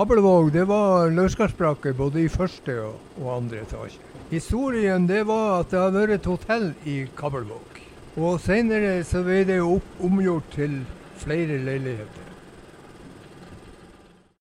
Kabelvåg det var løsgassbrakke både i første og, andre etasje. Historien det var at det har vært et hotell i Kabelvåg. Og senere så ble det opp, omgjort til flere leiligheter.